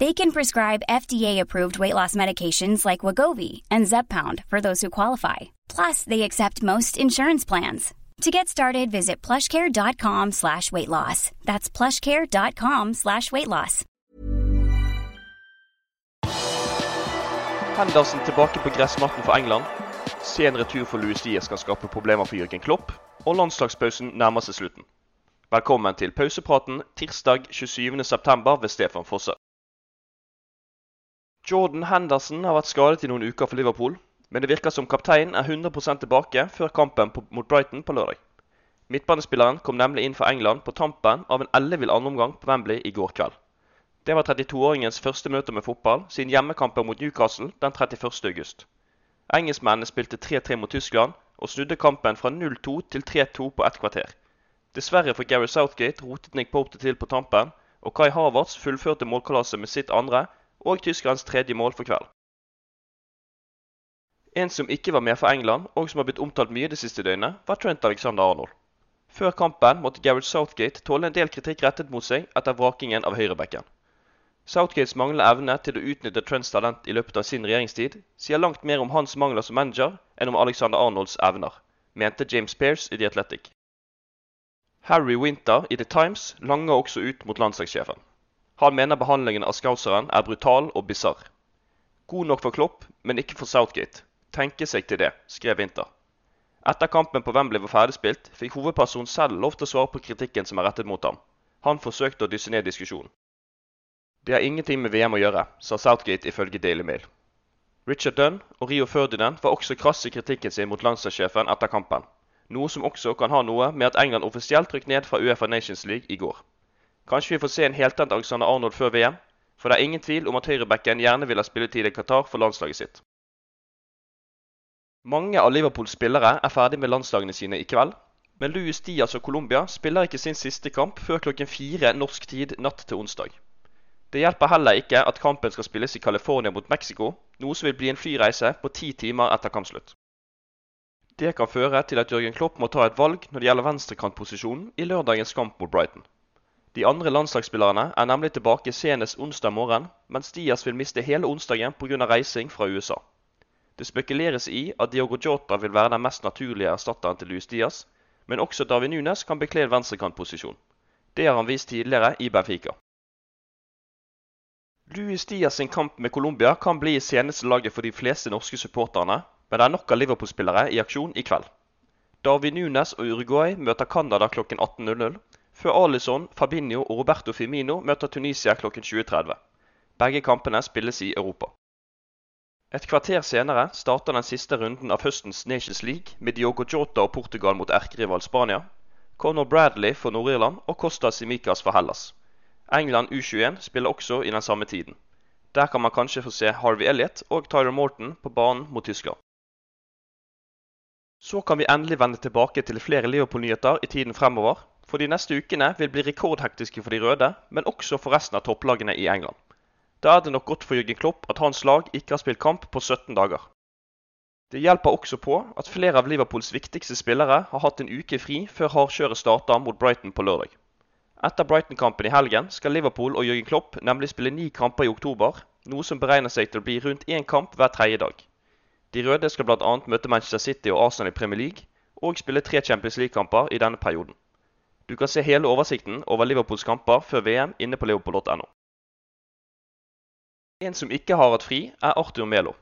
They can prescribe FDA-approved weight loss medications like Wagovi and Zepbound for those who qualify. Plus, they accept most insurance plans. To get started, visit plushcare.com slash weight loss. That's plushcare.com slash weight loss. Henderson tilbake på gressmatten for England. Sen retur for Louis Diaz kan skape problemer for Jørgen Klopp. Og landslagspausen nærmer seg slutten. Velkommen til pausepraten tirsdag 27.9. ved Stefan Fosse. Jordan Henderson har vært skadet i noen uker for Liverpool, men det virker som kapteinen er 100% tilbake før kampen mot Brighton på lørdag. Midtbanespilleren kom nemlig inn for England på tampen av en ellevill andreomgang på Wembley i går kveld. Det var 32-åringens første møte med fotball siden hjemmekampen mot Newcastle den 31. august. Engelskmennene spilte 3-3 mot Tyskland og snudde kampen fra 0-2 til 3-2 på ett kvarter. Dessverre for Gary Southgate rotet Nick Pope til på tampen, og Kai Havertz fullførte målkalasset med sitt andre og tyskerens tredje mål for kveld. En som ikke var med for England, og som har blitt omtalt mye det siste døgnet, var Trent Alexander Arnold. Før kampen måtte Gareth Southgate tåle en del kritikk rettet mot seg etter vrakingen av høyrebekken. Southgates manglende evne til å utnytte Trents talent i løpet av sin regjeringstid sier langt mer om hans mangler som manager enn om Alexander Arnolds evner, mente James Pearce i The Athletic. Harry Winter i The Times langer også ut mot landslagssjefen. Han mener behandlingen av Scouseren er brutal og bisarr. God nok for Klopp, men ikke for Southgate. Tenke seg til det, skrev Winter. Etter kampen på Wembley var ferdigspilt, fikk hovedpersonen selv lov til å svare på kritikken som er rettet mot ham. Han forsøkte å dysse ned diskusjonen. Det har ingenting med VM å gjøre, sa Southgate ifølge Daily Mail. Richard Dunn og Rio Ferdinand var også krass i kritikken sin mot landslagssjefen etter kampen, noe som også kan ha noe med at England offisielt trykk ned fra Uefa Nations League i går. Kanskje vi får se en heltent Alexander Arnold før VM, for det er ingen tvil om at høyrebacken gjerne vil ha spilletid i Qatar for landslaget sitt. Mange av Liverpools spillere er ferdig med landslagene sine i kveld, men Luis Diaz og Colombia spiller ikke sin siste kamp før klokken fire norsk tid natt til onsdag. Det hjelper heller ikke at kampen skal spilles i California mot Mexico, noe som vil bli en flyreise på ti timer etter kampslutt. Det kan føre til at Jørgen Klopp må ta et valg når det gjelder venstrekantposisjonen i lørdagens kamp mot Brighton. De andre landslagsspillerne er nemlig tilbake senest onsdag morgen, mens Diaz vil miste hele onsdagen pga. reising fra USA. Det spekuleres i at Diogo Jota vil være den mest naturlige erstatteren til Luis Diaz, men også David Nunes kan bekle en venstrekantposisjon. Det har han vist tidligere i Benfica. Luis Diaz sin kamp med Colombia kan bli seneste laget for de fleste norske supporterne, men det er nok av Liverpool-spillere i aksjon i kveld. David Nunes og Uruguay møter Canada klokken 18.00, før Alison, Fabinho og Roberto Firmino møter Tunisia klokken 20.30. Begge kampene spilles i Europa. Et kvarter senere starter den siste runden av høstens Nations League med Diogo Jota og Portugal mot erkerival Spania, Conor Bradley for Nord-Irland og Costa Simicas for Hellas. England U21 spiller også i den samme tiden. Der kan man kanskje få se Harvey Elliot og Tyler Morton på banen mot Tyskland. Så kan vi endelig vende tilbake til flere Liverpool-nyheter i tiden fremover, for de neste ukene vil bli rekordhektiske for de røde, men også for resten av topplagene i England. Da er det nok godt for Jørgen Klopp at hans lag ikke har spilt kamp på 17 dager. Det hjelper også på at flere av Liverpools viktigste spillere har hatt en uke fri før hardkjøret starter mot Brighton på lørdag. Etter Brighton-kampen i helgen skal Liverpool og Jørgen Klopp nemlig spille ni kamper i oktober, noe som beregner seg til å bli rundt én kamp hver tredje dag. De røde skal bl.a. møte Manchester City og Arsenal i Premier League, og spille tre Champions League-kamper i denne perioden. Du kan se hele oversikten over Liverpools kamper før VM inne på liverpool.no. En som ikke har hatt fri, er Arthur Melo.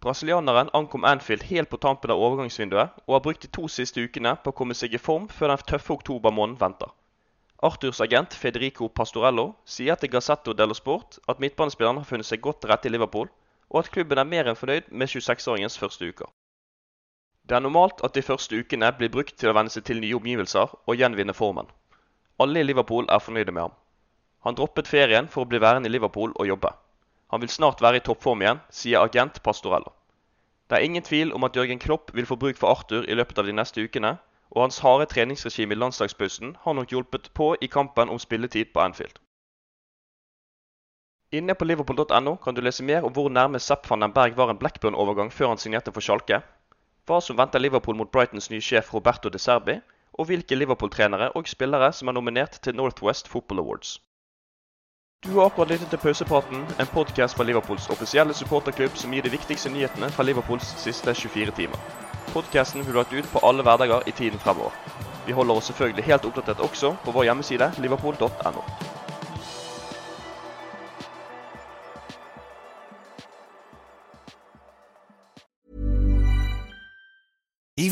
Brasilianeren ankom Anfield helt på tampen av overgangsvinduet, og har brukt de to siste ukene på å komme seg i form før den tøffe oktobermåneden venter. Arthurs agent Federico Pastorello sier til Gazzetto dello Sport at midtbanespilleren har funnet seg godt til rette i Liverpool, og at klubben er mer enn fornøyd med 26-åringens første uker. Det er normalt at de første ukene blir brukt til å venne seg til nye omgivelser og gjenvinne formen. Alle i Liverpool er fornøyde med ham. Han droppet ferien for å bli værende i Liverpool og jobbe. Han vil snart være i toppform igjen, sier agent Pastorello. Det er ingen tvil om at Jørgen Klopp vil få bruk for Arthur i løpet av de neste ukene, og hans harde treningsregime i landslagspausen har nok hjulpet på i kampen om spilletid på Anfield. Inne på liverpool.no kan du lese mer om hvor nærme Sepp van den Berg var en Blackburn-overgang før han signerte for Schalke, hva som venter Liverpool mot Brightons nye sjef Roberto De Serbi, og hvilke Liverpool-trenere og spillere som er nominert til Northwest Football Awards. Du har akkurat lyttet til Pausepraten, en podkast fra Liverpools offisielle supporterklubb som gir de viktigste nyhetene fra Liverpools siste 24 timer. Podkasten blir lagt ut på alle hverdager i tiden fremover. Vi holder oss selvfølgelig helt oppdatert også på vår hjemmeside liverpool.no.